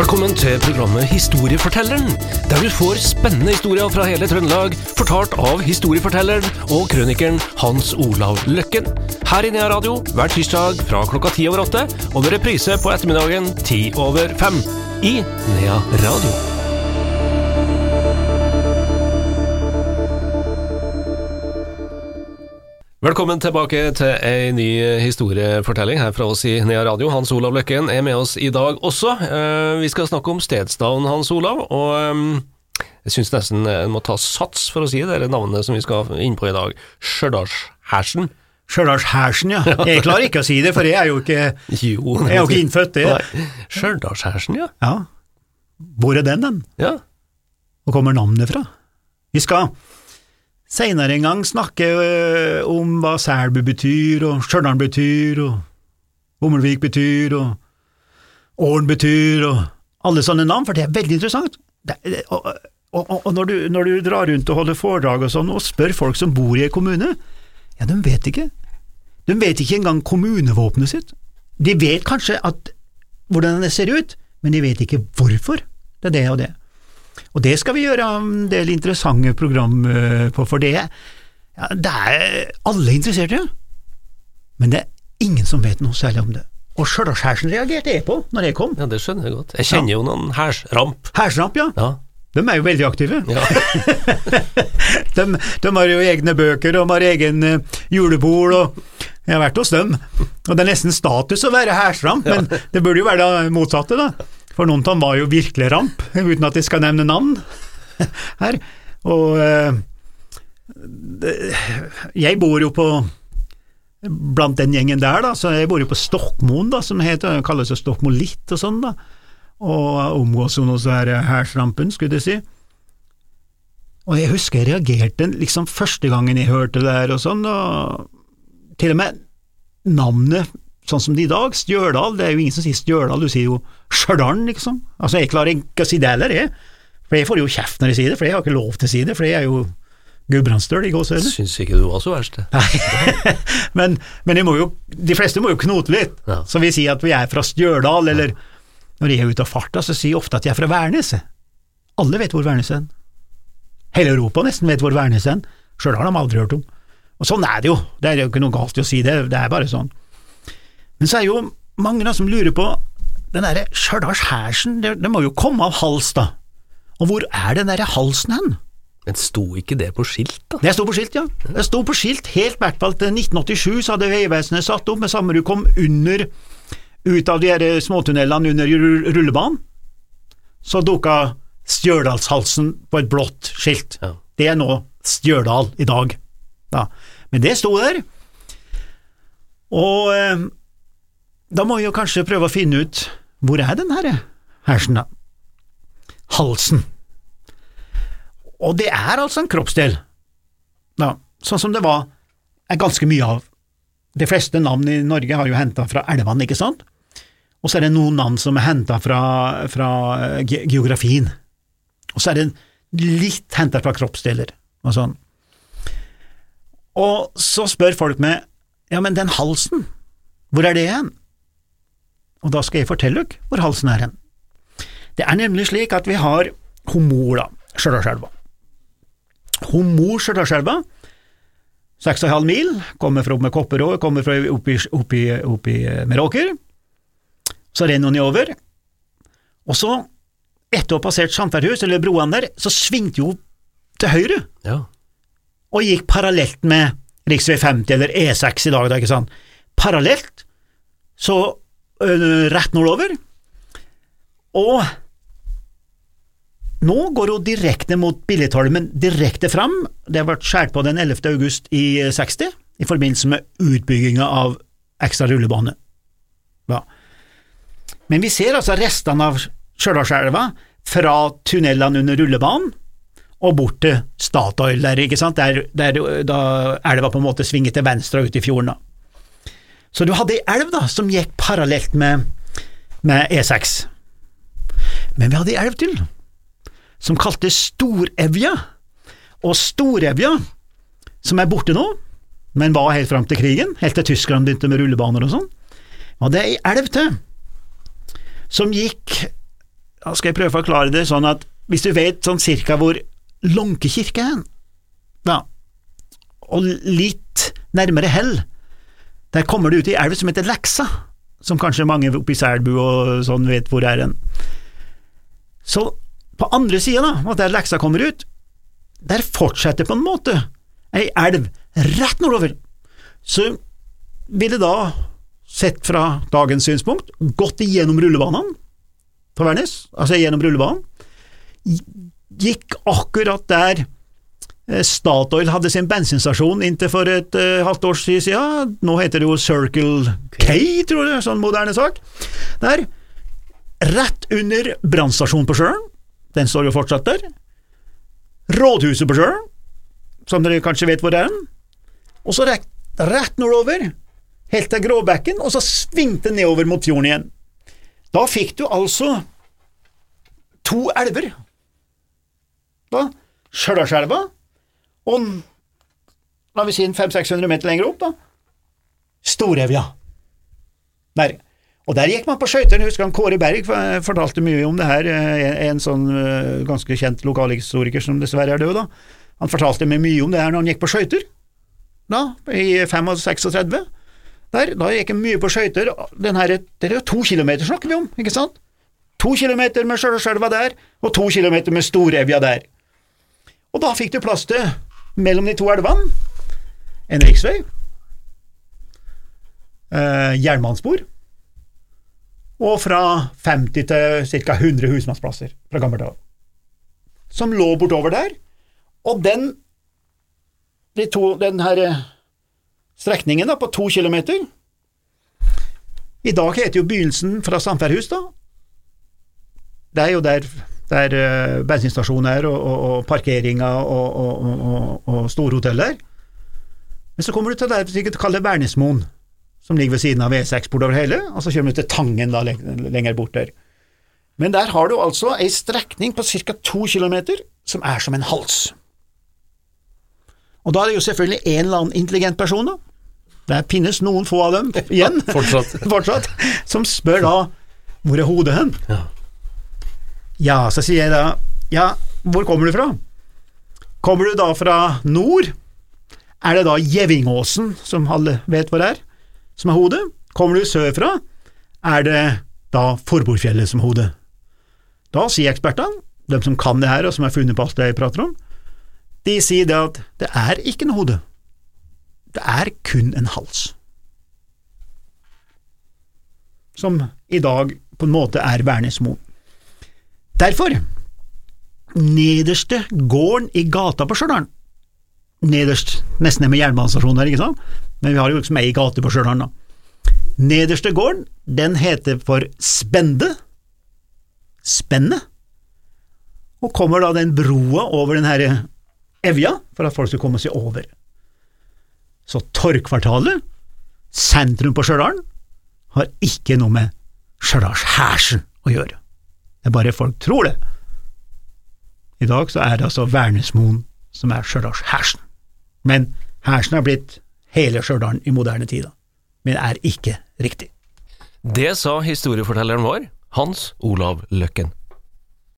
Velkommen til programmet Historiefortelleren, der du får spennende historier fra hele Trøndelag, fortalt av historiefortelleren og krønikeren Hans Olav Løkken. Her i Nea Radio hver tirsdag fra klokka ti over åtte, og med reprise på ettermiddagen ti over fem. I Nea Radio. Velkommen tilbake til ei ny historiefortelling her fra oss i Nea Radio. Hans Olav Løkken er med oss i dag også. Eh, Vi skal snakke om stedsnavn, Hans Olav. Og eh, jeg syns nesten en må ta sats for å si det det navnet som vi skal inn på i dag. Stjørdalshersen. Stjørdalshersen, ja. Jeg klarer ikke å si det, for jeg er jo ikke, Jo, jeg er jo ikke innfødt det. Stjørdalshersen, ja. Ja. Hvor er den, den? ja. Hvor kommer navnet fra? Vi skal seinere en gang snakke ø, om hva Selbu betyr, og Stjørdal betyr, og Hummelvik betyr, og Åren betyr, og alle sånne navn, for det er veldig interessant. Og, og, og, og når, du, når du drar rundt og holder foredrag og sånn, og spør folk som bor i en kommune, ja, de vet ikke. De vet ikke engang kommunevåpenet sitt. De vet kanskje at, hvordan det ser ut, men de vet ikke hvorfor det er det og det. Og det skal vi gjøre en del interessante program eh, på, for det, ja, det er alle interesserte, men det er ingen som vet noe særlig om det. Og Stjørdalshersen reagerte jeg på når jeg kom. ja, det skjønner jeg godt. Jeg kjenner jo noen hærsramp. Hærsramp, ja, Ja. de er jo veldig aktive. ja. De, de har jo egne bøker, og de har egen eh, julebord, og jeg har vært hos dem. Og det er nesten status å være hersramp, men det burde jo være det motsatte, da. For noen av dem var jo virkelig ramp, uten at jeg skal nevne navn her. Og eh, det- jeg bor jo på blant den gjengen der, da, så jeg bor jo på Stokmoen, da, som heter, kalles jo Stokmolitt og sånn, da. Og omgås jo noe så hærsrampen, skulle jeg si. Og jeg husker jeg reagerte liksom første gangen jeg hørte det her og sånn, og til og med navnet, sånn som det i dag, Stjørdal, det er jo ingen som sier Stjørdal, du sier jo Stjørdal, liksom. Altså, jeg klarer ikke å si det heller, jeg. For jeg får jo kjeft når jeg sier det, for jeg har ikke lov til å si det, for jeg er jo gudbrandsdøl i gåseøyne. Syns ikke du var så verst, det. Nei, men, men jo, de fleste må jo knote litt, Ja. så vi sier at vi er fra Stjørdal, eller når jeg er ute av farta, så sier jeg ofte at jeg er fra Værnes. Alle vet hvor Værnes er. Hele Europa nesten vet hvor Værnes er. Stjørdal har de aldri hørt om. Og sånn er det jo, det er jo ikke noe galt i å si det, det er bare sånn. Men så er jo mange da som lurer på, den derre Stjørdalshersen, det, det må jo komme av hals, da. Og hvor er den derre halsen hen? Men sto ikke det på skilt, da? Det sto på skilt, ja. Det sto på skilt helt i hvert fall til 1987, så hadde Vegvesenet satt opp, med samme du kom under, ut av de her småtunnelene under rullebanen, så dukka Stjørdalshalsen på et blått skilt. Ja. Det er nå Stjørdal i dag. Da. Men det sto der, og eh, da må vi jo kanskje prøve å finne ut hvor er den herre hersen, da? Halsen. Og det er altså en kroppsdel, da, sånn som det var er ganske mye av. De fleste navn i Norge har jo henta fra elvene, ikke sant? Og så er det noen navn som er henta fra, fra geografien. Og så er det litt henta fra kroppsdeler og sånn. Og så spør folk meg, ja, men den halsen, hvor er det hen? Og da skal jeg fortelle dere hvor halsen er hen. Det er nemlig slik at vi har Homor, da, Stjørdalselva. Homor Stjørdalselva, 6,5 mil, kommer fra med Kopperå, kommer fra oppi, oppi, oppi Meråker. Så renner hun over, og så, etter å ha passert samferdhus, eller broene der, så svingte hun til høyre Ja. og gikk parallelt med rv. 50 eller E6 i dag, da, ikke sant. Parallelt, så rett nordover, og nå går hun direkte mot Billigtolmen, direkte fram. Det ble skåret på den 11. august i 60, i forbindelse med utbygginga av ekstra rullebane. Ja. Men vi ser altså restene av Stjørdalselva fra tunnelene under rullebanen og bort til Statoil der, ikke sant, der, der da elva på en måte svinger til venstre og ut i fjorden. da. Så du hadde ei elv da, som gikk parallelt med, med E6. Men vi hadde ei elv til, som kaltes Storevja. Og Storevja, som er borte nå, men var helt fram til krigen, helt til tyskerne begynte med rullebaner og sånn, hadde ei elv til, som gikk da skal jeg prøve å forklare det sånn at hvis du vet sånn cirka hvor Lånke kirke er, ja, og litt nærmere Hell, der kommer det ut i elv som heter Leksa, som kanskje mange oppe i Selbu og sånn vet hvor er hen. Så på andre sida, da, og der Leksa kommer ut, der fortsetter på en måte ei elv rett nordover. Så ville da, sett fra dagens synspunkt, gått igjennom rullebanene på Værnes, altså gjennom rullebanen, gikk akkurat der Statoil hadde sin bensinstasjon inntil for et uh, halvt års tid siden. Nå heter det jo Circle K, tror jeg, sånn moderne sak. Der, rett under brannstasjonen på sjøen, den står jo fortsatt der. Rådhuset på sjøen, som dere kanskje vet hvor det er. Og så rett, rett nordover, helt til Gråbekken, og så svingte nedover mot fjorden igjen. Da fikk du altså to elver da, Stjørdalselva, og la vi si 500-600 meter lenger opp, da, Storevja. Der. Og der gikk man på skøyter. Husker han Kåre Berg fortalte mye om det her, en, en sånn eh, ganske kjent lokalhistoriker som dessverre er død, da. Han fortalte meg mye om det her når han gikk på skøyter, da, i 35-36. Der, da gikk han mye på skøyter. Det er jo to kilometer snakker vi om, ikke sant? To kilometer med Stjørdalselva der, og to kilometer med Storevja der. Og da fikk du plass til, mellom de to elvene, en riksvei, eh, jernbanespor, og fra 50 til ca. 100 husmannsplasser fra gammelt av, som lå bortover der. Og den, de to, den her eh, strekningen da, på to kilometer I dag heter jo begynnelsen fra Samferhus, da. Det er jo der der uh, bensinstasjoner er, og, og, og parkeringer og, og, og storhotellet er. Men så kommer du til det vi kaller Værnesmoen, som ligger ved siden av V6 bortover hele, og så kommer du til Tangen da, lenger bort der. Men der har du altså ei strekning på ca. to kilometer som er som en hals. Og da er det jo selvfølgelig en eller annen intelligent person, da. Der finnes noen få av dem igjen, fortsatt. fortsatt, som spør da hvor er hodet hen? Ja. Ja, så sier jeg da, ja, hvor kommer du fra? Kommer du da fra nord? Er det da Gjevingåsen, som alle vet hvor er, som er hodet? Kommer du sørfra? Er det da Forbordfjellet som hodet? Da sier ekspertene, de som kan det her og som har funnet på alt det jeg prater om, de sier det at det er ikke noe hode, det er kun en hals. Som i dag på en måte er Værnesmoen. Derfor, nederste gården i gata på Stjørdal, nederst, nesten med jernbanestasjonen der, ikke sant, men vi har jo liksom ei gate på Stjørdal, da. Nederste gården, den heter for Spende, Spenne, og kommer da den broa over den herre Evja, for at folk skal komme seg over. Så Torgkvartalet, sentrum på Stjørdal, har ikke noe med Stjørdalshærsen å gjøre. Det er bare folk tror det. I dag så er det altså Vernesmoen som er Stjørdalshærsen. Men Hersen har blitt hele Stjørdal i moderne tid, men er ikke riktig. Det sa historiefortelleren vår, Hans Olav Løkken.